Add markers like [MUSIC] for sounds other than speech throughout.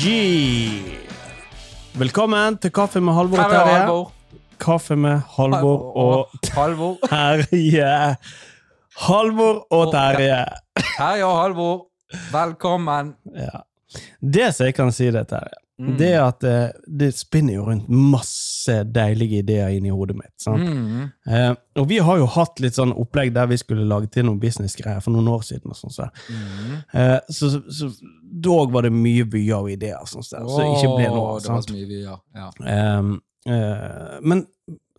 Yeah. Velkommen til Kaffe med Halvor og er Terje. Kaffe med Halvor og Halvor. Terje. Halvor og Terje. Terje og Halvor. Velkommen. Ja. Det som jeg kan si det, Terje, Mm. det at eh, det spinner jo rundt masse deilige ideer inni hodet mitt. sant? Mm. Eh, og vi har jo hatt litt sånn opplegg der vi skulle lage til noen businessgreier for noen år siden. og sånn så. Mm. Eh, så, så, dog var det mye byer og ideer sånn så, så ikke ble noe. Det var så mye byer, ja. Ehm, eh, men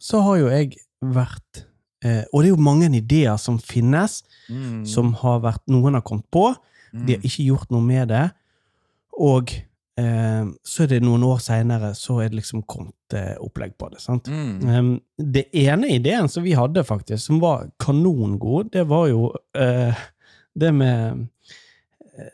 så har jo jeg vært eh, Og det er jo mange ideer som finnes, Mm. som har vært Noen har kommet på, de har Mm. ikke gjort noe med det. Og så er det noen år seinere så er det liksom kommet eh, opplegg på det. sant? Mm. Ehm, det ene ideen som vi hadde, faktisk, som var kanongod, det var jo uh, det med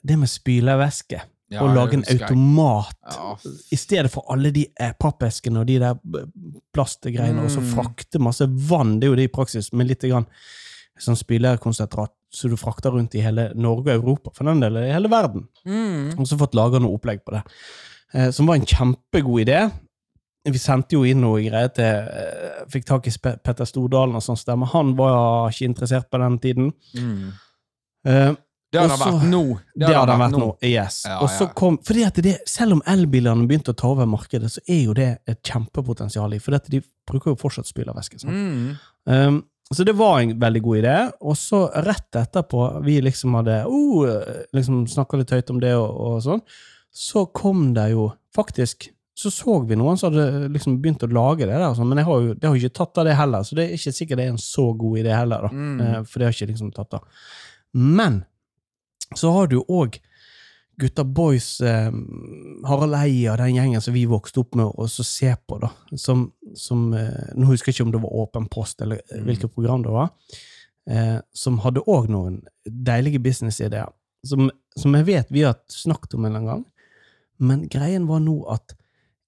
det med spylevæske. Ja, og lage en automat Ja, i stedet for alle de eh, pappeskene og de der plastgreiene, plastgreiene, og så Mm. frakte masse vann. Det er jo det i praksis, med litt grann sånn spylerkonsentrat så du frakter rundt i hele Norge og Europa, for den del i hele verden. Mm. Og så fått laga noe opplegg på det, eh, som var en kjempegod idé. Vi sendte jo inn noe greier til eh, Fikk tak i Petter Stordalen og sånn stemme. Han var ikke interessert på den tiden. Mm. Eh, Det har han vært nå. det hadde han vært nå. Yes. Ja, og så ja. kom, fordi at det, selv om elbilene begynte å ta over markedet, så er jo det et kjempepotensial i, for de bruker jo fortsatt spylervæske. Sånn. Mm. Um, så det var en veldig god idé. Og så rett etterpå, vi liksom hadde oh, liksom snakka litt høyt om det og, og sånn, så kom det jo faktisk så så vi noen som hadde liksom begynt å lage det, der, sånn, men jeg har jo, det har jo ikke tatt av det heller, så det er ikke sikkert det er en så god idé heller. da, Mm. Eh, For det har ikke liksom tatt av. Men så har du òg gutta boys, eh, Harald Eia, den gjengen som vi vokste opp med og så ser på, da, som, som eh, Nå husker jeg ikke om det var Åpen post, eller eh, Mm. hvilket program det var, eh, som hadde òg noen deilige businessideer, som, som jeg vet vi har snakket om en gang. Men greien var nå at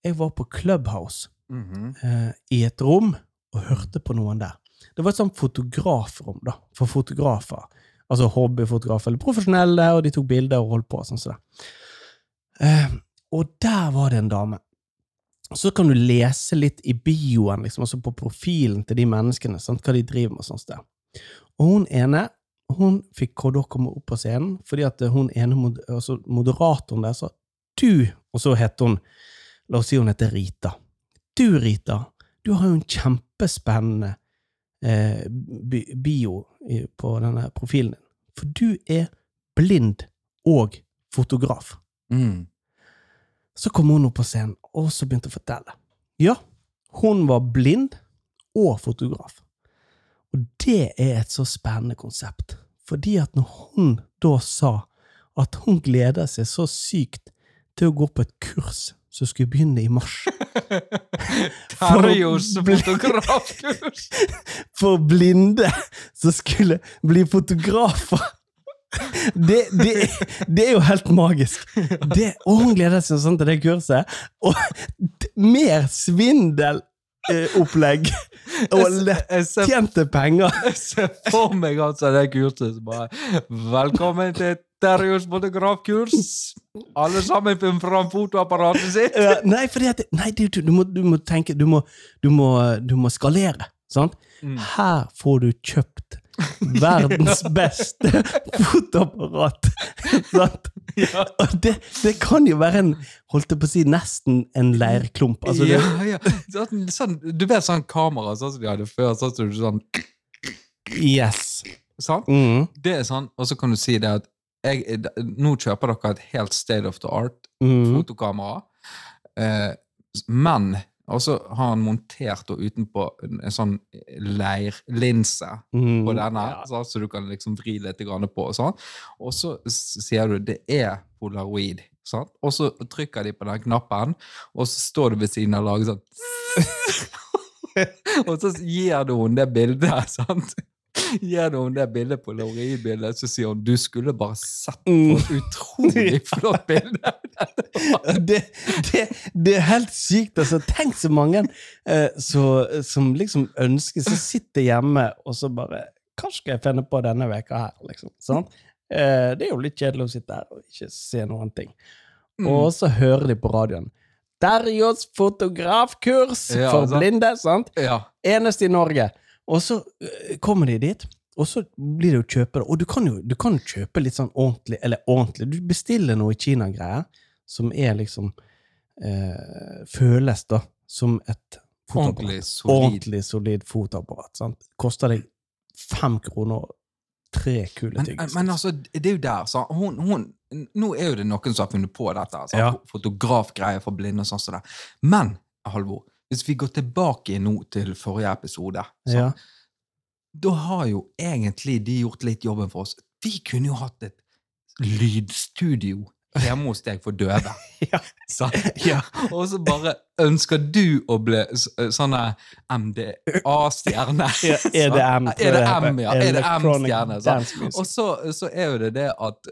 jeg var på Clubhouse Mhm. eh, i et rom og hørte på noen der. Det var et sånt fotografrom da, for fotografer. Altså hobbyfotografer eller profesjonelle, og de tok bilder og holdt på. sånn sånn. Eh, og der var det en dame. Så kan du lese litt i bioen, liksom, altså på profilen til de menneskene, sant, hva de driver med. og sånt sted. Og hun ene hun fikk da komme opp på scenen, fordi at hun ene altså moderatoren der sa du, og så het hun La oss si hun heter Rita. Du, Rita, du har jo en kjempespennende eh, bio på denne profilen din. For du er blind og fotograf. Mm. Så kom hun opp på scenen, og så begynte å fortelle. Ja, hun var blind og fotograf. Og det er et så spennende konsept. Fordi at når hun da sa at hun gleder seg så sykt til å gå på et kurs som skulle begynne i mars [LAUGHS] Terjos fotografkurs. [LAUGHS] for blinde som skulle bli fotografer. Det, det, det er jo helt magisk. Det, og hun gleder seg sånn til det kurset. Og mer svindelopplegg og lettjente penger. Jeg ser for meg altså det kurset som bare Velkommen til Terjos fotografkurs. Alle sammen finner fram fotoapparatet sitt. Ja, Nei, at, nei du, du, du, må, du må tenke Du må, du må, du må skalere. Sant? Mm. Her får du kjøpt verdens [LAUGHS] beste fotoapparat. Ja. Og det, det kan jo være en holdt jeg på å si, nesten en leirklump. Altså, det, ja, ja. Sånn, sånn, du vet sånn kamera sånn som de hadde før? Sånn som du sånn yes. Sant? Mm, Det er sånn, og så kan du si det at jeg, nå kjøper dere et helt state of the art mm, fotokamera, eh, men og så har han montert og utenpå en, en sånn leirlinse mm, på denne, ja. sånn, så du kan liksom vri litt grann på. Og sånn. Og så sier du det er polaroid. Sant? Og så trykker de på den knappen, og så står du ved siden av laget sånn [LAUGHS] [LAUGHS] Og så gir du henne det bildet. [LAUGHS] sant? Henne det bildet på polaroidbildet, så sier hun du skulle bare sett på Mm. utrolig [LAUGHS] flott bilde. det, det, det er helt sykt. altså. Tenk så mange eh, så, som liksom ønsker Som sitter hjemme og så bare Hva skal jeg finne på denne veka her? liksom, sant? Eh, det er jo litt kjedelig å sitte her og ikke se noen ting. Mm. og så hører de på radioen. Derjos fotografkurs Ja, for sant. blinde, sant? Ja. Eneste i Norge. Og så øh, kommer de dit, og så blir det jo kjøpere. Og du kan jo du kan kjøpe litt sånn ordentlig, eller ordentlig, du bestiller noe i Kina-greier, som er liksom eh, Føles da som et fotoapparat. Ordentlig solid. Ordentlig solid fotoapparat. Sant? Koster deg fem kroner tre kule Men, tyggis. men altså, det er jo der, så hun, hun, Nå er jo det noen som har funnet på dette. Altså, Ja. Fotografgreier for blinde og sånn som det. Men, Halvor, hvis vi går tilbake nå til forrige episode, så, ja. da har jo egentlig de gjort litt jobben for oss. Vi kunne jo hatt et lydstudio hjemme hos deg for døve. [LAUGHS] Ja. Ja. Og så bare ønsker du å bli sånne MDA-stjerne. Ja, EDM. EDM, [LAUGHS] ja. EDM-stjerne. Og så, så er jo det det at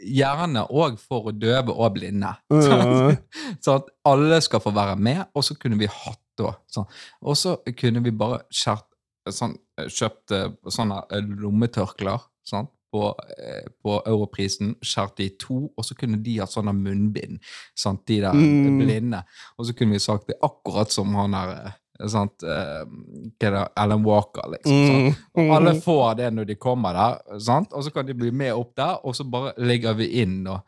gjerne òg for døve og blinde. [LAUGHS] Mm. Så at alle skal få være med, og så kunne vi hatt da sånn. Og så kunne vi bare kjørt, sånn, kjøpt sånne lommetørklær sant? På, eh, på europrisen, skjært det i to, og så kunne de hatt sånne munnbind, sant? de der Mm. blinde. Og så kunne vi sagt det akkurat som han der eh, sant? Eh, Alan Walker, liksom. Mm. Og alle får det når de kommer der, sant? og så kan de bli med opp der, og så bare legger vi inn, og,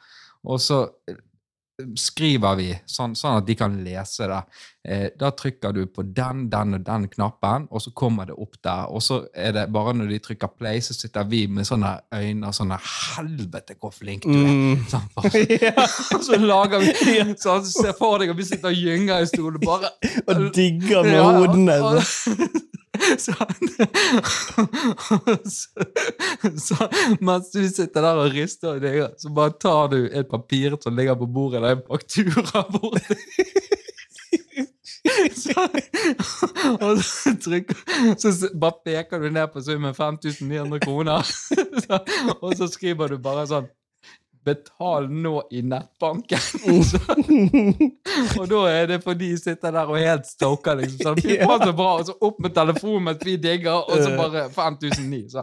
og så skriver vi, sånn, sånn at de kan lese det. Eh, da trykker du på den, den og den knappen, og så kommer det opp der. Og så er det bare når de trykker play, så sitter vi med sånne øyne og sånne Helvete, hvor flink du er! Mm. Sånn. [LAUGHS] Ja. Og så lager vi sånn, Se for deg og vi sitter og gynger i stolen, bare Og digger med Ja, hodene. og- [LAUGHS] så. så, [LAUGHS] så, mens du sitter der og rister og digger, så bare tar du et papir som ligger på bordet, det er en faktura [LAUGHS] borti. Så, og så trykker Så bare peker du ned på summen 5900 kroner, så, og så skriver du bare sånn Betal nå i nettbanken. [LAUGHS] Så, og da er det for de sitter der og helt stoker, liksom. Så Fy faen, [LAUGHS] så bra! Og så opp med telefonen mens vi digger, og så bare 5009. Så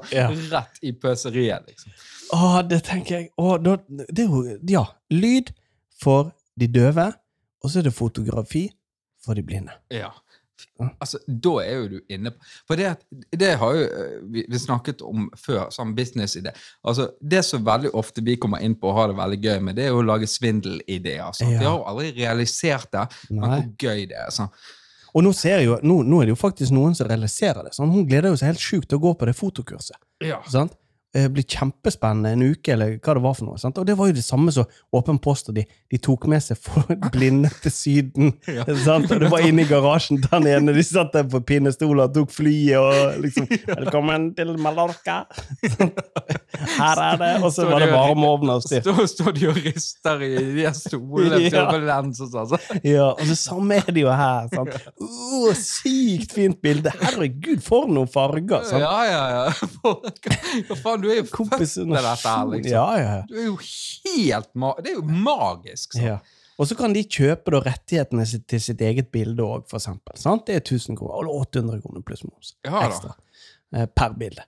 rett i pøseriet, liksom. Å, det tenker jeg. Å, da, det er jo Ja. Lyd for de døve, og så er det fotografi for de blinde. Ja. Altså, da er jo du inne på For det, det har jo eh, vi, vi snakket om før, sånn businessidé. Altså, det som veldig ofte vi kommer inn på og har det veldig gøy med, det er jo å lage svindelideer. sant? Ja. Vi har jo aldri realisert det, men Nei. hvor gøy det er. sånn. Og nå ser jeg jo, nå, nå er det jo faktisk noen som realiserer det. Sånn. Hun gleder jo seg helt sjukt til å gå på det fotokurset. Ja. Sant? Det blir kjempespennende en uke, eller hva det var for noe. Sant? Og det var jo det samme som Åpen post, og de, de tok med seg for [LAUGHS] blinde til Syden. [LAUGHS] Ja. Sant? Og det var inne i garasjen den ene. De satt der på pinnestoler og tok flyet og liksom [LAUGHS] 'Velkommen til Mallorca'. Her er det. Og så var det varmeovner og styr. Står, de og rister i de stolene Ja. til og sånn. så. Ja, og så samme er det jo her. Sant? Uh, sykt fint bilde! Herregud, for noen farger! Sant? Ja, ja, ja. For, hva faen, du er jo født til dette her, liksom. Ja, ja. Du er jo helt ma Det er jo magisk. ja. Og så kan de kjøpe da rettighetene til sitt eget bilde òg, for eksempel. Sant? Det er 1000 kroner, eller 800 kroner pluss moms. Ja. Ekstra. Eh, per bilde.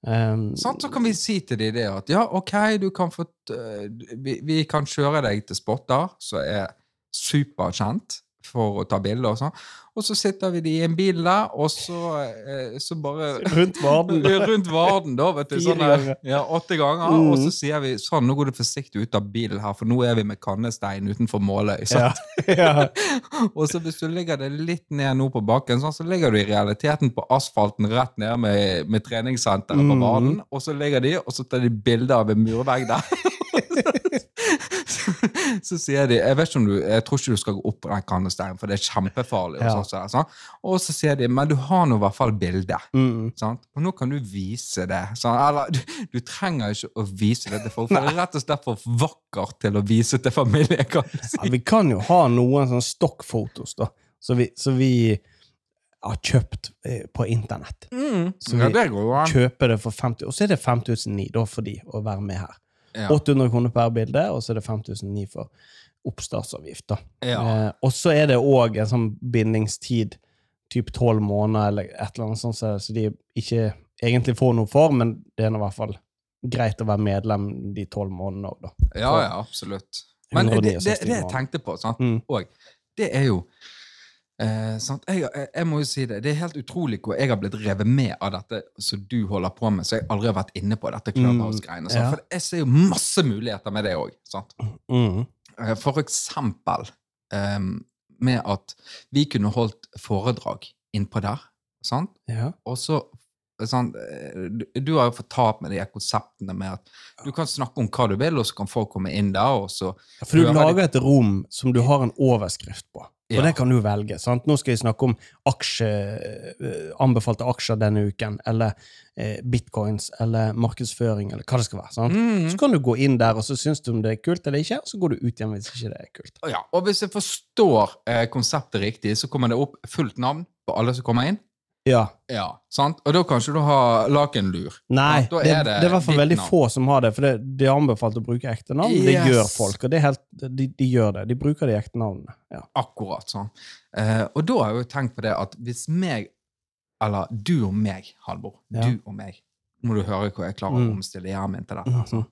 Um, Sant, så kan vi si til de det at ja, ok, du kan få øh, vi, vi kan kjøre deg til spotter som er superkjent for å ta bilder og sånn, og så sitter vi de i en bil der, og så, eh, så bare [LAUGHS] rundt Varden. [LAUGHS] Rundt Varden, da, vet du. Sånn, ja, åtte ganger. Mm. Og så sier vi sånn, nå går du forsiktig ut av bilen her, for nå er vi med kannestein utenfor Måløy. Ja. [LAUGHS] ja. Og så hvis du ligger det litt ned nå på bakken, sånn, så ligger du i realiteten på asfalten rett ned med, med treningssenteret på Varden, banen, og så ligger de, og så tar de bilder av en murvegg der. Så, sier de Jeg vet ikke om du, jeg tror ikke du skal gå opp på den kannesteinen, for det er kjempefarlig. Og, Ja. sånn, og så sier de men du har nå i hvert fall bilde. Mm. Og nå kan du vise det. Sånn. Eller, du, du trenger ikke å vise det til folk, for [LAUGHS] det er rett og slett for vakkert til å vise til familie. kan si. Ja, vi kan jo ha noen sånne stokkfotos, da, så vi, så vi har kjøpt eh, på internett. Mm. Så ja, vi det går jo. Kjøper det for 50 Og så er det 5009 da for de å være med her. Ja. 800 kroner per bilde, og så er det 5009 for oppstartsavgift. da. Ja. Eh, og så er det òg en sånn bindingstid, typ tolv måneder, eller et eller annet sånt, så så de ikke egentlig får noe for, men det er nå i hvert fall greit å være medlem de tolv månedene òg, da. ja, ja, absolutt. Men det, det, det jeg tenkte på, sant? Mm. og det er jo eh, sant? Jeg, jeg, må jo si det. Det er helt utrolig hvor jeg har blitt revet med av dette som du holder på med, så jeg aldri har vært inne på dette Clubhouse-greiene. sant? ja. For jeg ser jo masse muligheter med det òg. Mm. For eksempel eh, med at vi kunne holdt foredrag innpå der. Sant? Ja. Og så eh, du, du har jo fortalt meg de konseptene med at du kan snakke om hva du vil, og så kan folk komme inn der, og så For du lager et rom som du har en overskrift på. Og Ja. det kan du velge. sant? Nå skal jeg snakke om aksje, eh, anbefalte aksjer denne uken, eller eh, bitcoins, eller markedsføring, eller hva det skal være. sant? Mm. Så kan du gå inn der, og så syns du om det er kult eller ikke, og så går du ut igjen hvis ikke det er kult. Ja, og hvis jeg forstår eh, konseptet riktig, så kommer det opp fullt navn på alle som kommer inn. Ja. Ja, sant? Og da kan ikke du ha lakenlur. Nei, det, er det er i hvert fall veldig navn. få som har det, for det, det er anbefalt å bruke ekte navn. Det gjør folk, og det er helt, de, de gjør det. De bruker de ekte navnene. Ja. Akkurat sånn. Eh, og da har jeg jo tenkt på det at hvis meg, eller du og meg, Halvor, Ja. du og meg, nå må du høre hvor jeg klarer å Mm. omstille hjernen min til dette. altså.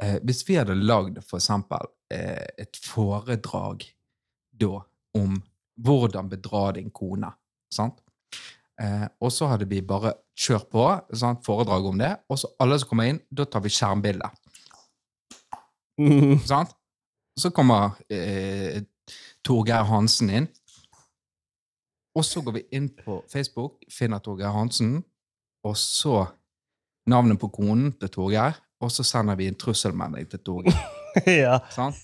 Eh, hvis vi hadde lagd for eksempel eh, et foredrag da om hvordan bedra din kone, sant? Eh, og så hadde vi bare kjørt på, sant? foredrag om det, og så alle som kommer inn, da tar vi skjermbilde, Mm. sant? Så kommer eh, Torgeir Hansen inn, og så går vi inn på Facebook, finner Torgeir Hansen, og så navnet på konen til Torgeir, og så sender vi en trusselmelding til Torgeir. [LAUGHS] ja. Sant?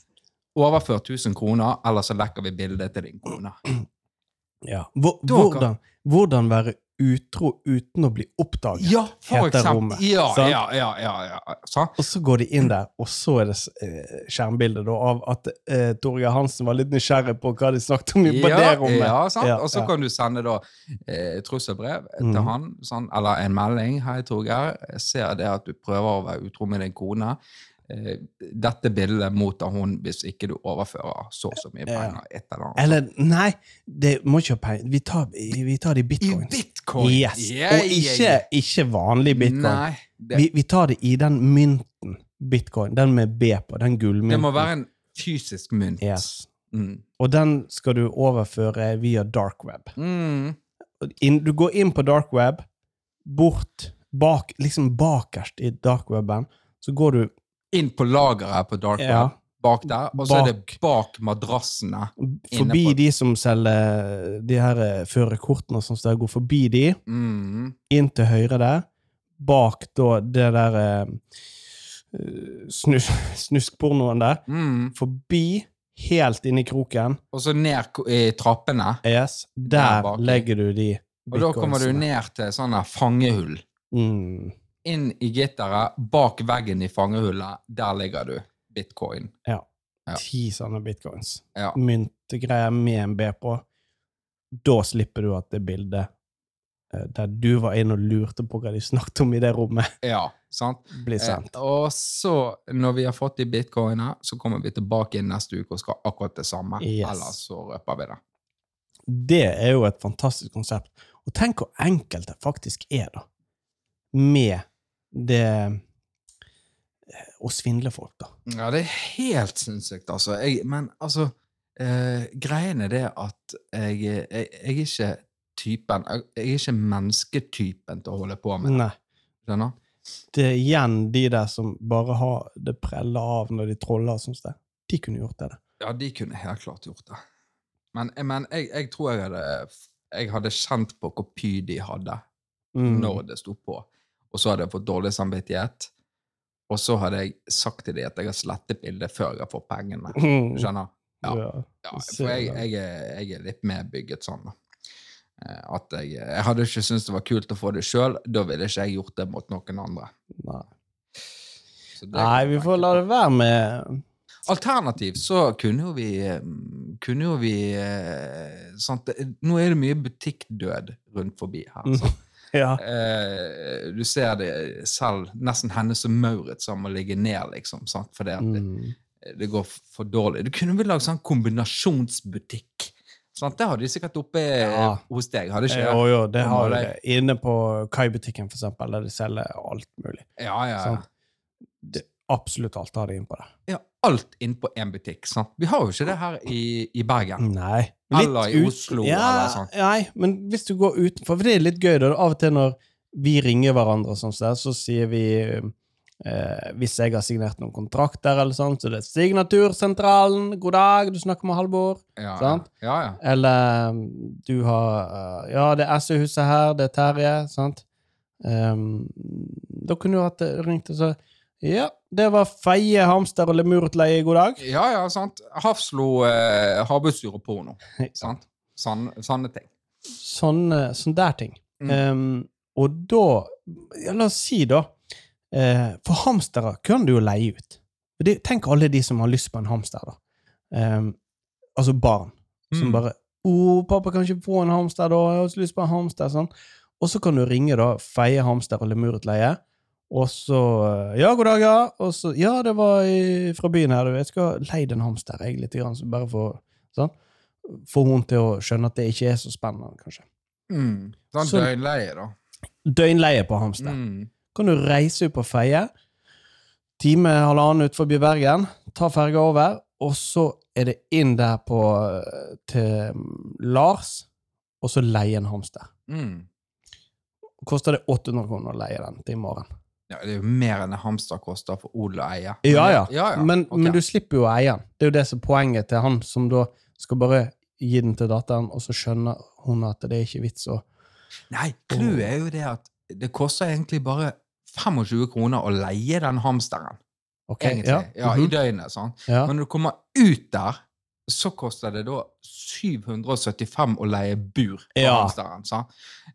Overfør 1000 kroner, eller så lekker vi bildet til din kone. Ja. Hvor, hvordan, hvordan være utro uten å bli oppdaget? Ja, for heter eksempel. rommet, Ja, sant? ja, ja, ja, ja. Sant? Og så går de inn der, og så er det eh, skjermbildet da, av at eh, Torgeir Hansen var litt nysgjerrig på hva de snakket om i på det rommet. ja, sant? Ja, Og så ja. kan du sende da eh, trusselbrev til han, sånn, eller en melding. 'Hei, Torgeir. Jeg ser det at du prøver å være utro med din kone.' Eh, dette bildet mottar hun hvis ikke du overfører så og så mye penger. Et eller annet. Eller, nei, det må ikke ha penger. Vi tar, vi tar det i I bitcoin! Yes. Yeah, og ikke, yeah. ikke vanlig bitcoin. Nei, det, Vi, vi tar det i den mynten bitcoin, den med B på, den gullmynten. det må være en fysisk mynt. Yes. Mm. Og den skal du overføre via dark web. Mm. Du går inn på dark web, bort, bak, liksom bakerst i dark weben, så går du Inn på lageret på Dark Web, Ja. bak der, og så er det Bak. madrassene. forbi på- de som selger de her eh, førerkortene og sånn, så går forbi de, Mm. inn til høyre der, bak da det der eh, snus, [LAUGHS] snuskpornoen der, Mm. forbi, helt inn i kroken, Og så ned i trappene. yes, Der der legger du de Og da kommer du ned til sånne fangehull. Mm. Inn i gitteret, bak veggen i fangehullet, der ligger du. Bitcoin. Ja. Ti sånne bitcoins. Ja. Myntegreier med en B på. Da slipper du at det bildet eh, der du var inne og lurte på hva de snakket om i det rommet, ja sant? blir sendt. Eh, og så, når vi har fått de bitcoinene, så kommer vi tilbake inn neste uke og skal akkurat det samme. Yes. Ellers så røper vi det. Det er jo et fantastisk konsept. Og tenk hvor enkelt det faktisk er, da. Med det Å svindle folk, da. Ja, det er helt sinnssykt, altså. Jeg, men altså eh, Greien er det at jeg, jeg, jeg er ikke typen Jeg er ikke mennesketypen til å holde på med det. Skjønner? Det er igjen de der som bare har det preller av når de troller og sånt. der. De kunne gjort det. da. Ja, de kunne helt klart gjort det. Men, men jeg, jeg tror jeg hadde Jeg hadde kjent på hvor py de hadde Mm. når det sto på. Og så hadde jeg fått dårlig samvittighet. Og så hadde jeg sagt til dem at jeg har slettet bildet før jeg fått pengene. Du Skjønner? Ja. Ja. For jeg, jeg, er, jeg er litt mer bygget sånn. Eh, At jeg, jeg hadde ikke syntes det var kult å få det sjøl. Da ville ikke jeg gjort det mot noen andre. Nei. Nei, vi får la det være med Alternativt så kunne jo vi Kunne jo vi eh, sant? Nå er det mye butikkdød rundt forbi her. Mm. sant? [LAUGHS] Ja. Eh, du ser det selv, nesten Hennes og Maurits som må ligge ned, liksom. Sant? Fordi at det, Mm. det går for dårlig. Du kunne vel lagd sånn kombinasjonsbutikk. Sant? Det hadde de sikkert oppe eh, Ja. hos deg, hadde ikke Jo, jo, det har de. Inne på Kai-butikken, for eksempel, der de selger alt mulig. Ja, ja, ja. Det, absolutt alt har det innpå det. Ja, alt innpå én butikk. sant? Vi har jo ikke det her i, i Bergen. Nei. Eller i ut- Oslo, ja, eller sånn. Nei, men hvis du går utenfor For det er litt gøy, da. Av og til når vi ringer hverandre, sånn, så, så sier vi eh, Hvis jeg har signert noen kontrakter, eller sånn, så det er Signatursentralen, god dag, du snakker med Halvor. Ja, Sant? ja, ja. Eller um, du har uh, Ja, det er SU-huset her, det er Terje, sant? Um, da kunne du hatt eh, ringt og sagt Ja, det var Feie hamster og lemurutleie, god dag. Ja, ja, sant. Hafslo, eh, havbruksdyr og porno. [LAUGHS] Sant? Sann, sanne ting. Sånne, sånne der ting. Mm. Um, og da ja, La oss si, da eh, For hamstere kan du jo leie ut. Det, tenk alle de som har lyst på en hamster, da. Um, altså barn. Som Mm. bare 'Å, pappa kan ikke få en hamster, da. Jeg har så lyst på en hamster.' Sånn. Og så kan du ringe, da, Feie hamster og lemurutleie. Og så 'Ja, god dag, ja.' Og så 'Ja, det var i, fra byen her, du. Jeg skal leie en hamster, jeg, litt, grann, så bare for sånn. Få henne til å skjønne at det ikke er så spennende, kanskje. Mm. Sånn Så- døgnleie, da. Døgnleie på hamster. Mm. Kan du reise ut på Feie, time, halvannen ut forbi Bergen, ta ferga over, og så er det inn der på eh, til mm, Lars, og så leie en hamster. Mm. Koster det 800 kroner å leie den til i morgen? Ja, det er jo mer enn en hamster koster for odel å eie. Ja, ja. ja, ja. Men, okay. men du slipper jo å eie den. Det er jo det som er poenget til han som da skal bare gi den til datteren, og så skjønner hun at det er ikke vits å Nei, clouet er jo det at det koster egentlig bare 25 kroner å leie den hamsteren. Okay, Egentlig. ja. Ja, I mhm, døgnet. ja. Men når du kommer ut der, så koster det da 775 å leie bur på Ja. hamsteren.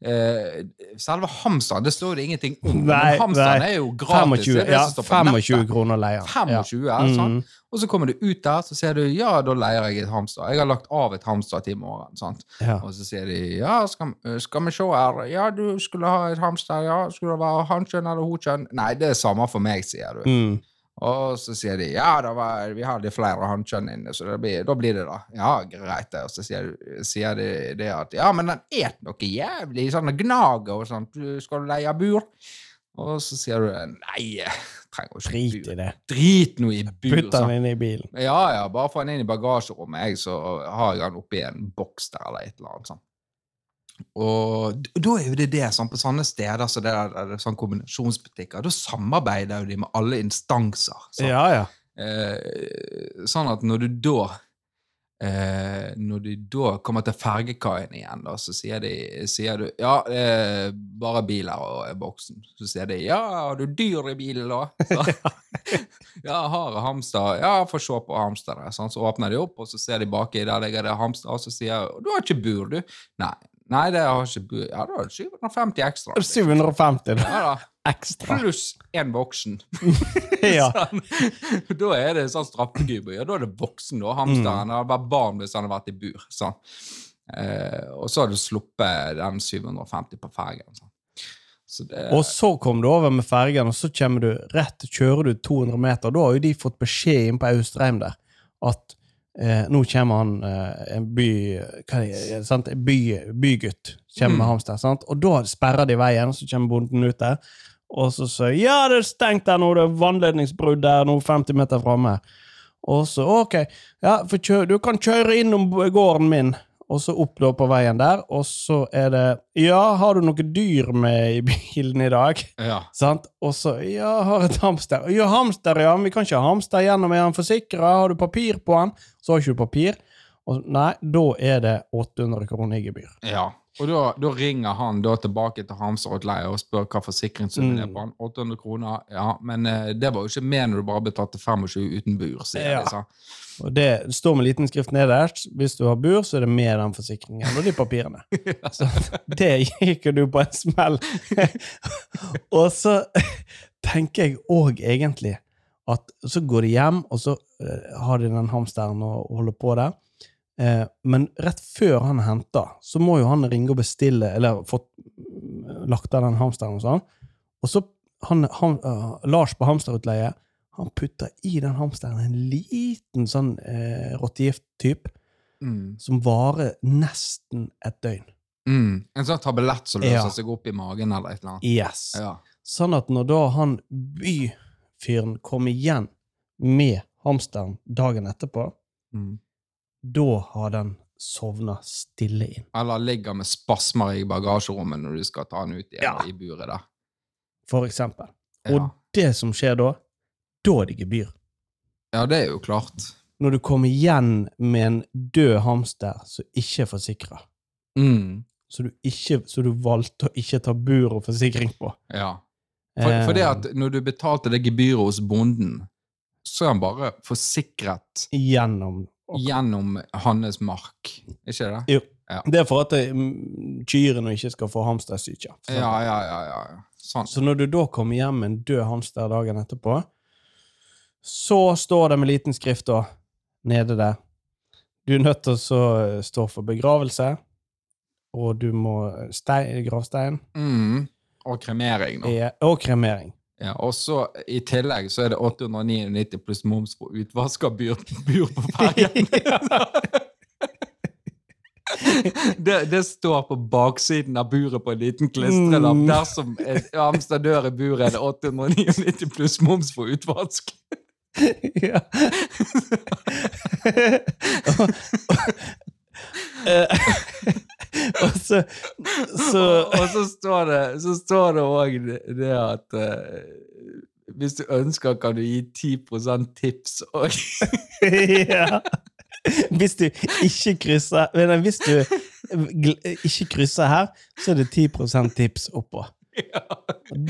Eh, selve hamsteren, det står det ingenting om. Nei, men hamsteren nei. er jo gratis. 25, det er det ja, som står på nettet. 25 kroner leier. 25, ja. Mm, Og så kommer du ut der, så ser du ja, da leier jeg et hamster. Jeg har lagt av et hamster til i morgen. ja. Og så sier de ja, skal, skal vi se her. Ja, du skulle ha et hamster. Ja, skulle det være hankjønn eller honkjønn? Nei, det er samme for meg, sier du. Mm. Og så sier de ja, var, vi hadde flere hannkjønn inne, så blir, da blir det da. Ja, greit det. Og så sier, sier de det at ja, men den et noe jævlig sånn gnager og sånt. Du skal leie bur? Og så sier du nei, trenger ikke Drit i det. Drit nå i bur. Putt den inn i bilen. Ja, ja, bare få den inn i bagasjerommet, jeg, så har jeg den oppi en boks der eller et eller annet sånt. Og da er jo det det, sånn, på sånne steder så det er, det sånn kombinasjonsbutikker, da samarbeider jo de med alle instanser. Sånn, Ja, ja. Eh, sånn at når du da eh, Når du da kommer til fergekaien igjen, da, så sier, de, sier du Ja, er bare biler og er boksen. Så sier de Ja, har du dyr i bilen, da? [LAUGHS] Så, [LAUGHS] ja, har hamster. Ja, få se på hamsteret. Sånn, så åpner de opp, og så ser de baki, der ligger det hamster, og så sier Du har ikke bur, du? Nei. Nei, det har ikke. Ja, da er det 750 ekstra. 750 da. Ja da. ekstra. Pluss én voksen. [LAUGHS] [LAUGHS] Ja. Sånn. Da er det sånn straffegubbe. Ja, da er det voksen, da. Hamsteren. Det hadde vært barn hvis han hadde vært i bur. Sånn. Eh, og så har du sluppet den 750 på fergen. Sånn. Så det Og så kom du over med fergen, og så kommer du rett, kjører du 200 meter. Da har jo de fått beskjed inn på Austrheim der at eh, nå kommer han eh, en by, det, sant? By, bygutt kommer med Mm. hamster. Sant? Og da sperrer de veien, og så kommer bonden ut der. Og så sier ja, det er stengt der nå, det er vannledningsbrudd der nå 50 meter framme. Og så ok, ja, du kan kjøre innom gården min. Og så opp da på veien der, og så er det Ja, har du noe dyr med i bilen i dag? Ja. Sant? Og så Ja, har et hamster. Ja, hamster, ja. Men vi kan ikke ha hamster gjennom. Er han forsikra? Har du papir på han? Så har ikke du papir. Og, nei, da er det 800 kroner i gebyr. ja. Og da, da ringer han da tilbake til hamsterutleie og spør hva forsikringssummen er Mm. på han. 800 kroner. Ja, men eh, det var jo ikke med når du bare betalte 25 uten bur, sier Ja. jeg. Så. Og det står med liten skrift nederst. Hvis du har bur, så er det med den forsikringen og de papirene. [LAUGHS] Så det gikk jo du på en smell. [LAUGHS] og så tenker jeg òg egentlig at så går de hjem, og så eh, har de den hamsteren og holder på der. Eh, men rett før han henter, så må jo han ringe og bestille, eller fått mm, lagt av den hamsteren og sånn. Og så han, han, eh, Lars på hamsterutleie, han putter i den hamsteren en liten sånn eh, rottegift-typ Mm. som varer nesten et døgn. Mm. En sånn tablett som løser Ja. seg opp i magen eller et eller annet. Yes. Ja. Sånn at når da han by fyren kommer igjen med hamsteren dagen etterpå, Mm. da har den sovna stille inn. Eller ligger med spasmer i bagasjerommet når du skal ta den ut igjen Ja. i buret der. For eksempel. Ja. Og det som skjer da, da er det gebyr. ja, det er jo klart. Når du kommer igjen med en død hamster som ikke er forsikra, Mm. så, så du valgte å ikke ta bur og forsikring på. Ja. For, for det Eh, at når du betalte det gebyret hos bonden, så er han bare forsikret Gjennom gjennom hans mark. Ikke det? Jo. Ja. Det er for at mm, kyrne ikke skal få hamstersyke. Ja, ja, ja. ja. Sånn. Så når du da kommer hjem med en død hamster dagen etterpå, så står det med liten skrift da, nede der. Du er nødt til å stå for begravelse, og du må stein, gravstein Mm. Og kremering, nå. Ja, og kremering. Ja, og så i tillegg så er det 899 pluss moms på utvask av bur, bur på fergen. [LAUGHS] det, det står på baksiden av buret på en liten klistrelapp. Mm. Dersom hamster i buret, er det 899 pluss moms på utvask. ja. [LAUGHS] og, Eh, og så, så [LAUGHS] og så står det så står det òg det, at uh, hvis du ønsker, kan du gi 10% tips òg. [LAUGHS] ja. Hvis du ikke krysser men Hvis du ikke krysser her, så er det 10% tips oppå. Ja.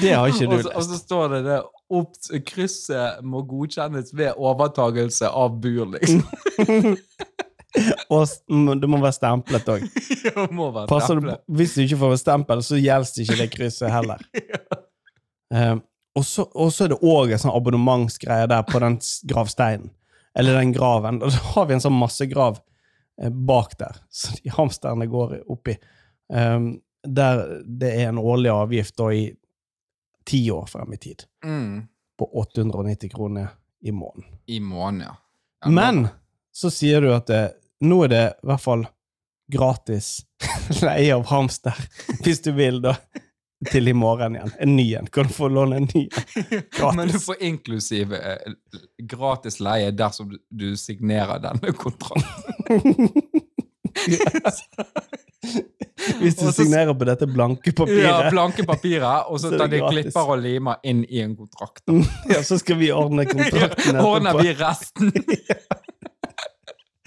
Det har ikke du og, så, og så står det det opp, krysset må godkjennes ved overtagelse av bur, liksom. [LAUGHS] [LAUGHS] Og du det må være stemplet òg. [LAUGHS] Det. Hvis du ikke får stempel, så gjelder ikke det krysset heller. [LAUGHS] Um, og så er det òg en sånn abonnementsgreie der på den gravsteinen. Eller den graven. Og så har vi en sånn massegrav eh, bak der, så de hamsterne går oppi. Um, der det er en årlig avgift da i ti år frem i tid. Mm. På 890 kroner i måneden. I måneden, ja. ja. Men så sier du at det, nå er det i hvert fall gratis [LAUGHS] leie av hamster, hvis du vil, da. Til i morgen igjen. En ny en. Kan du få låne en ny en? [LAUGHS] Men du får inklusiv eh, gratis leie dersom du, du signerer denne kontrakten. [LAUGHS] Hvis du Og så- signerer på dette blanke papiret. Ja, blanke papiret, og så Så tar de gratis. klipper og limer inn i en kontrakt. ja, så skal vi ordne kontrakten Ordner vi resten?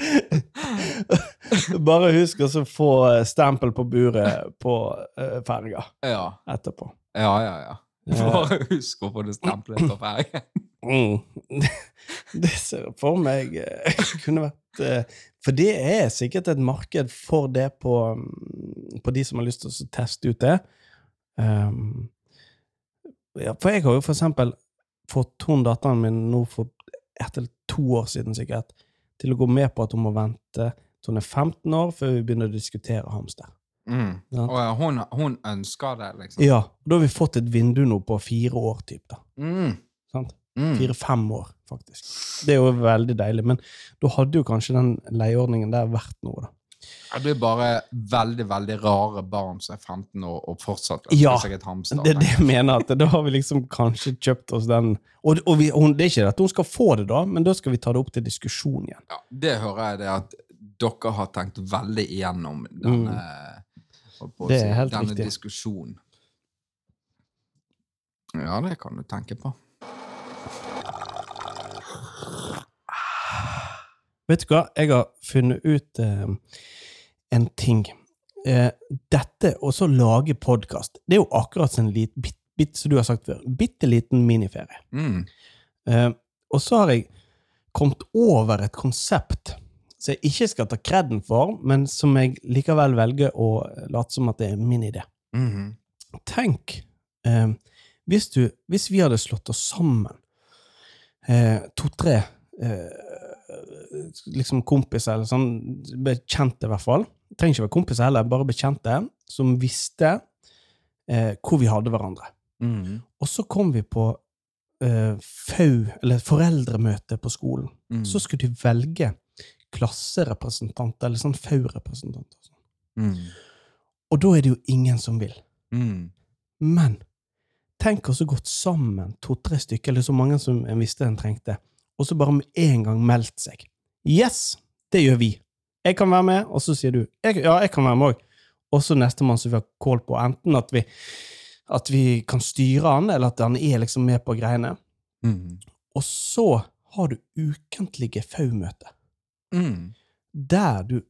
[LAUGHS] Bare husk å få eh, stempel på buret på uh, ferga Ja, etterpå. ja, ja. ja. Bare husk å få det stemplet på fergen. Mm. [LAUGHS] Det ser jeg for meg eh, [LAUGHS] kunne vært eh, For det er sikkert et marked for det på, mm, på de som har lyst til å teste ut det. Um, ja, for jeg har jo for eksempel fått hun datteren min nå for ett eller to år siden sikkert, til å gå med på at hun må vente til hun er 15 år før vi begynner å diskutere hamster. Mm. Ja. Og ja, hun, hun ønsker det, liksom. Ja, da har vi fått et vindu nå på fire år, typ da. Mm. Sant? Mm. Fire-fem år, faktisk. Det er jo veldig deilig, men da hadde jo kanskje den leieordningen der vært noe, da. Det blir bare veldig, veldig rare barn som er 15 år og fortsatt Ja, hamster. Det er det jeg mener, at da har vi liksom kanskje kjøpt oss den Og, og vi, hun, det er ikke at hun skal få det, da, men da skal vi ta det opp til diskusjon igjen. Ja, det hører jeg det at dere har tenkt veldig igjennom denne, holdt på å Mm. Si, denne diskusjonen. Ja, det kan du tenke på. Vet du hva? Jeg har funnet ut eh, en ting. Eh, dette å så lage podkast, det er jo akkurat som en lit, bit, bit, som du har sagt før, bitte liten miniferie. Mm. Eh, og så har jeg kommet over et konsept som jeg ikke skal ta kreden for, men som jeg likevel velger å late som at det er min idé. Mm. Tenk eh, hvis, du, hvis vi hadde slått oss sammen, eh, to-tre eh, liksom kompiser, eller sånn bekjente i hvert fall. Trenger ikke være kompiser heller, bare bekjente, som visste eh, hvor vi hadde hverandre. Mm. Og så kom vi på eh, FAU, eller foreldremøte på skolen. Mm. Så skulle de velge klasserepresentanter, eller sånn FAU-representanter. Mm. Og da er det jo ingen som vil. Mhm. Men tenk oss å gått sammen, to-tre stykker, eller så mange som en visste en trengte, og så bare med en gang meldt seg. Yes, det gjør vi. Jeg kan være med, og så sier du jeg, ja, jeg kan være med òg. Og så nestemann som vi har kål på, enten at vi, at vi kan styre han, eller at han er liksom med på greiene. Mm. Og så har du ukentlige FAU-møter. Mm. Der du,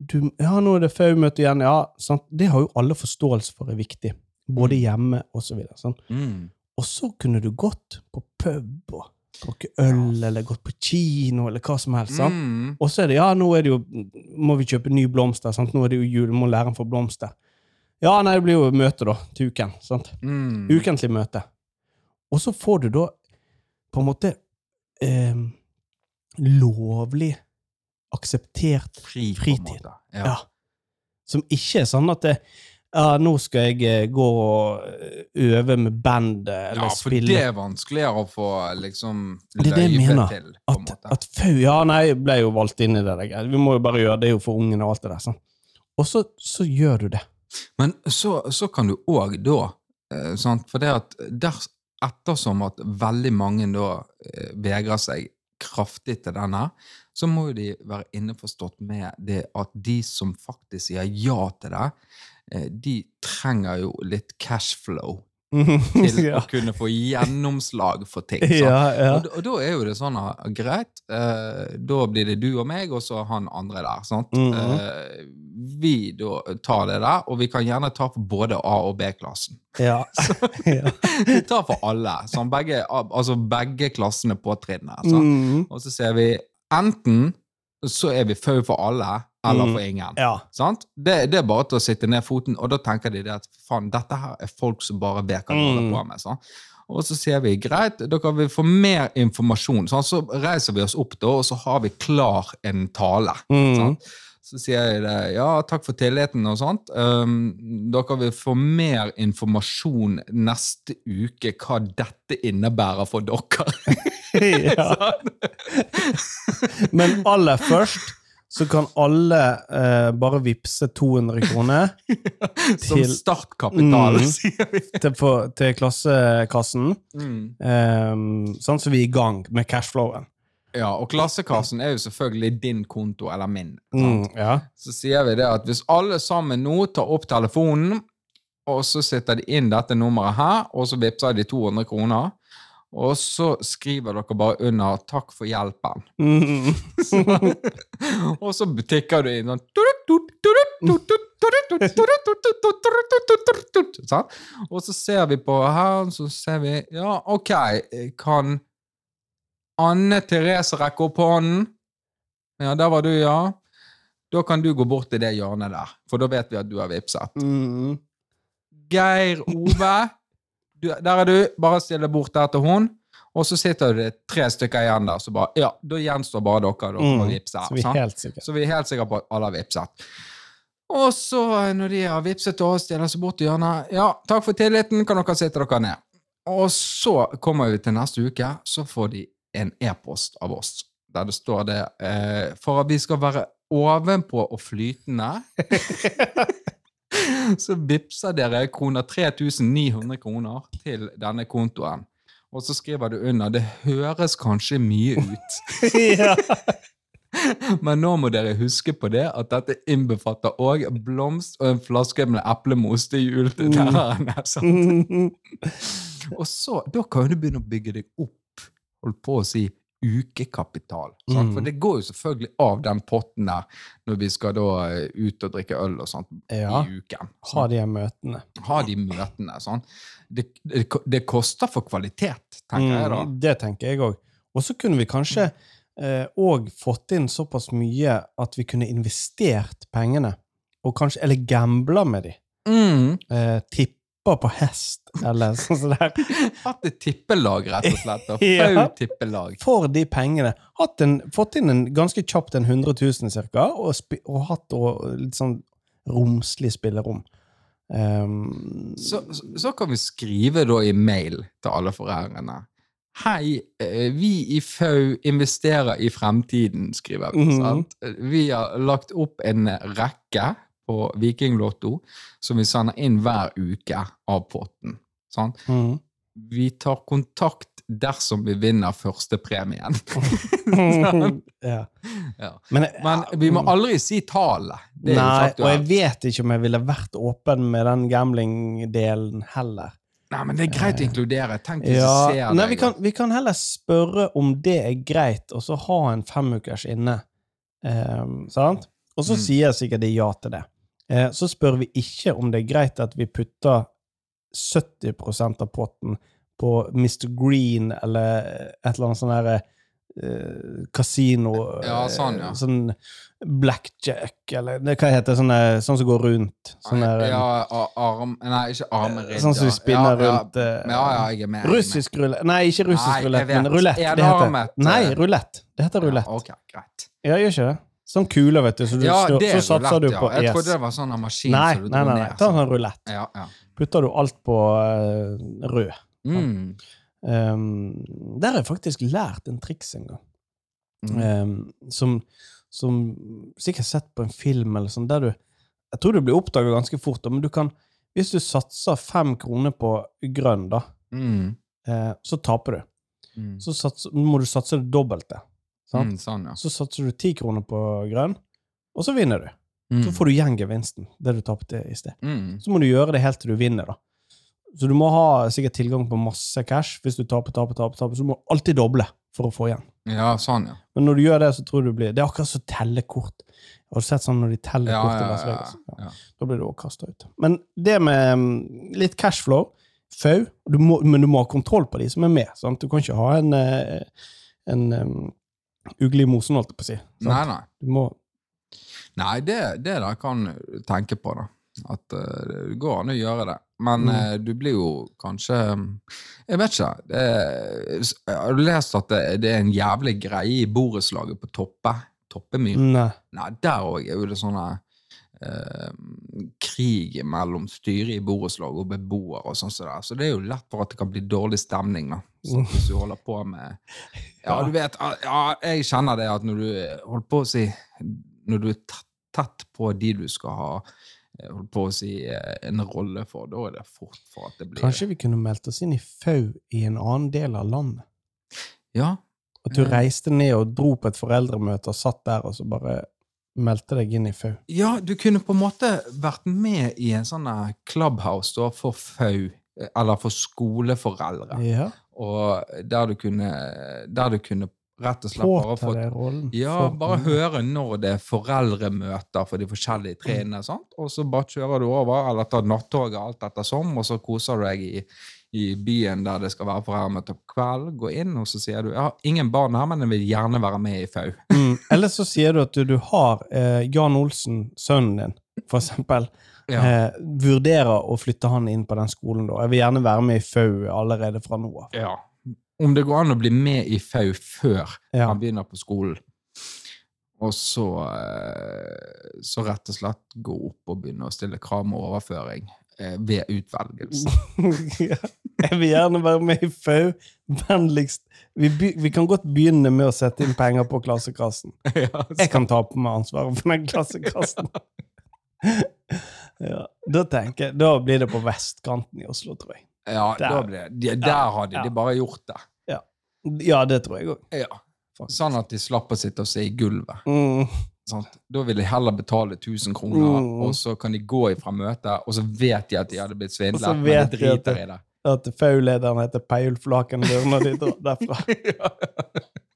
du Ja, nå er det FAU-møte igjen. Ja, sant? Det har jo alle forståelse for er viktig. Både Mm. hjemme og så videre. Sånn. Mm. Og så kunne du gått på pub og drukket øl, eller gått på kino, eller hva som helst. Mm. Og så er det ja, nå er det jo, må vi kjøpe nye blomster. sant? Nå er det jo jul, må læreren få blomster. Ja, nei, det blir jo møte, da, til uken. sant? Mm. Ukentlig møte. Og så får du da på en måte eh, lovlig akseptert Fri, fritid. ja. Ja. Som ikke er sånn at det, ja, nå skal jeg eh, gå og eh, øve med bandet, eller ja, for spille. det er vanskeligere å få liksom løyve til, på en At, måte. at Ja, nei, jeg ble jo valgt inn i det. der. Vi må jo bare gjøre det, jo for ungene og alt det der. sånn. Og så, så gjør du det. Men så, så kan du òg da eh, sant? For det at der, ettersom at veldig mange da eh, vegrer seg kraftig til denne, så må jo de være innforstått med det at de som faktisk sier ja til det, de trenger jo litt cashflow [LAUGHS] til ja. å kunne få gjennomslag for ting. [LAUGHS] ja, ja. Og, og da er jo det sånn at greit, eh, da blir det du og meg, og så han andre der. sant? Mhm. Eh, vi da tar det der, og vi kan gjerne ta for både A- og B-klassen. ja. [LAUGHS] Vi tar for alle, sånn begge, altså begge klassene på trinnet. Mm -hmm. Og så ser vi enten så er vi fau for alle, eller for ingen. ja. Sant? Det, det er bare til å sitte ned foten, og da tenker de det at faen, dette her er folk som bare vet hva de holder Mm. på med. Sant? Og så sier vi greit, da kan vi få mer informasjon. Sant? Så reiser vi oss opp da, og så har vi klar en tale. Mm. Sant? Så sier jeg det, ja, takk for tilliten og sånt. Um, dere vil få mer informasjon neste uke hva dette innebærer for dere. [LAUGHS] ja. [LAUGHS] [LAUGHS] Men aller først så kan alle eh, bare vippse 200 kroner Som Til- startkapital, Mm. sier vi. til, for, til klassekassen, Mm. Um, sånn så vi er i gang med cashflowen. Ja, og klassekassen er jo selvfølgelig din konto eller min. Mm, ja. Så sier vi det at hvis alle sammen nå tar opp telefonen, og så setter de inn dette nummeret her, og så vippser de 200 kroner, og så skriver dere bare under 'takk for hjelpen'. Mm. og så tikker du inn sånn Og så ser vi på her, så ser vi Ja, OK, kan Anne Therese rekker opp hånden? Ja, der var du, ja. Da kan du gå bort til det hjørnet der, for da vet vi at du har vippset. Mm. Geir Ove, du, der er du. Bare still deg bort der til hun. Og så sitter det tre stykker igjen der, så bare Ja, da gjenstår bare dere. Dere Mm. vipse, Så vi er helt sikre. Så vi er helt sikre på at alle har vippset. Og så, når de har vippset til oss, stiller seg bort i hjørnet Ja, takk for tilliten, kan dere sitte dere ned. Og så kommer vi til neste uke, så får de en e-post av oss der det står det eh, For at vi skal være ovenpå og flytende, [LAUGHS] så vippser dere kroner 3900 kroner til denne kontoen. Og så skriver du under 'Det høres kanskje mye ut'. [LAUGHS] ja. [LAUGHS] Men nå må dere huske på det, at dette innbefatter òg blomst og en flaske med eplemos til jul til lærerne. sant? Mm. Og så, da kan du begynne å bygge deg opp, holdt på å si, ukekapital. Sant? Mm. For det går jo selvfølgelig av den potten der når vi skal da eh, ut og drikke øl og sånt Ja. i uken. Ha de møtene. Ha de møtene. Sånn. Det, det, det koster for kvalitet, tenker jeg da. Mm, det tenker jeg òg. Og så kunne vi kanskje òg fått inn såpass mye at vi kunne investert pengene, og kanskje, eller gambla med de. Mm. Eh, tippa på hest, eller [LAUGHS] sånn som der. Hatt et tippelag, rett og slett. Og [LAUGHS] Ja. Tippelag. For de pengene. En, fått inn en ganske kjapt en 100 000 cirka, og, og hatt og, litt sånn romslig spillerom. Um, Så, så, så kan vi skrive da i mail til alle foreldrene. Hei, eh, vi i FAU investerer i fremtiden, skriver vi. Mhm. sant? Vi har lagt opp en rekke på Vikinglotto som vi sender inn hver uke av potten. Sånn? mm, vi tar kontakt dersom vi vinner førstepremien. [LAUGHS] ja. Ja. Men, Men vi må aldri si tallet. Nei, og jeg vet ikke om jeg ville vært åpen med den gambling-delen heller. Nei, men det er greit å inkludere. Tenk hvis Ja, jeg ser nei, deg. vi, kan, vi kan heller spørre om det er greit, og så ha en femukers inne. Um, sant? Og så Mm. sier sikkert de ja til det. Eh, så spør vi ikke om det er greit at vi putter 70% av potten på Mr. Green eller et eller annet sånn derre eh, kasino Ja, sånn, ja. eh, Sånn blackjack, eller det, hva heter det? Sånne, sånn som går rundt. Sånn der, ja, arm... Nei, ikke armridder. Sånn som vi spinner ja, rundt Ja, ja, jeg er med. Russisk rulett Nei, ikke russisk rulett, men rulett. Det heter. Nei, rulett. Det heter rulett. Ok, greit. Ja, gjør ikke det? Sånn kule, vet du. Så, du, Ja, så, det er så satser rulett, du ja. på Jeg ES. trodde det var sånn maskin Nei, du nei, nei, nei. Ta en sånn. rulett. Ja, ja. Putter du alt på uh, rød. Mm. Um, der har jeg faktisk lært en triks en gang. Mm. Um, som, som sikkert sett på en film eller sånn, der du Jeg tror du blir oppdaga ganske fort, men du kan Hvis du satser fem kroner på grønn, da, Mm. uh, så taper du. Mm. Så sats, må du satse det dobbelte. Mm, sånn, ja. Så satser du ti kroner på grønn, og så vinner du. Mm. Så får du igjen gevinsten, det du tapte i sted. Mm. Så må du gjøre det helt til du vinner, da. Så du må ha sikkert tilgang på masse cash. Hvis du taper, taper, taper, taper, så må du alltid doble for å få igjen. Ja, sånn, ja. Men når du gjør det, så tror du blir Det er akkurat som tellekort. Har du sett sånn når de teller Ja, kort i ja, Las ja, Vegas? ja. Da blir du også kasta ut. Men det med mm, litt cashflow, FAU Men du må ha kontroll på de som er med. Sant? Du kan ikke ha en, eh, en um, ugle i mosen, holdt jeg på å si. Sant? Nei, nei. Du må Nei, det, det der kan du tenke på, da. At uh, det går an å gjøre det. Men Mm. uh, du blir jo kanskje Jeg vet ikke. Det, har du lest at det, det er en jævlig greie i borettslaget på Toppe? Toppemyr? Nei. Nei, der òg er jo det sånne krig mellom styret i borettslag og beboere og sånn så, det er. Så det er jo lett for at det kan bli dårlig stemning, da. Så hvis du holder på med [LAUGHS] Ja, du vet Ja, jeg kjenner det at når du holder på å si Når du er tett- på de du skal ha eh, holdt på å si eh, en rolle for, da er det fort for at det blir Kanskje vi kunne meldt oss inn i FAU i en annen del av landet? Ja. At du Mm. reiste ned og dro på et foreldremøte og satt der og så bare meldte deg inn i FAU. Ja, du kunne på en måte vært med i en sånn eh, clubhouse da, for FAU, eh, eller for skoleforeldre. Ja. Og der du kunne, der du kunne rett og slett bare få rollen. ja, bare høre når det er foreldremøter for de forskjellige trinnene, sant? og så bare kjører du over, eller tar nattoget alt ettersom, og så koser du deg i, i byen der det skal være foreldremøte på kveld, gå inn, og så sier du, jeg har ingen barn her, men jeg vil gjerne være med i FAU. [LAUGHS] Mm. Eller så sier du at du, du har eh, Jan Olsen, sønnen din, for eksempel, Ja. eh, vurderer å flytte han inn på den skolen da. Jeg vil gjerne være med i FAU allerede fra nå av. ja. Om det går an å bli med i FAU før Ja. han begynner på skolen, og så, eh, så rett og slett gå opp og begynne å stille krav med overføring ved utvelgelsen. [LAUGHS] Ja. Jeg vil gjerne være med i FAU. Vennligst vi, vi kan godt begynne med å sette inn penger på klassekassen. [LAUGHS] ja, Jeg kan ta på meg ansvaret for den klassekassen. [LAUGHS] ja, da tenker jeg, da blir det på vestkanten i Oslo, tror jeg. Ja, Der. ble, de, der hadde ja. de bare gjort det. Ja, det tror jeg òg. Ja. Sånn at de slapp å sitte og se i gulvet. Mm. Sant? Da vil de heller betale 1000 kroner, Mm. og så kan de gå ifra møtet, og så vet de at de hadde blitt Og så svindlet, men vet de de at i det. At FAU-lederen heter Peiulf Lakenlur når de drar derfra. [LAUGHS]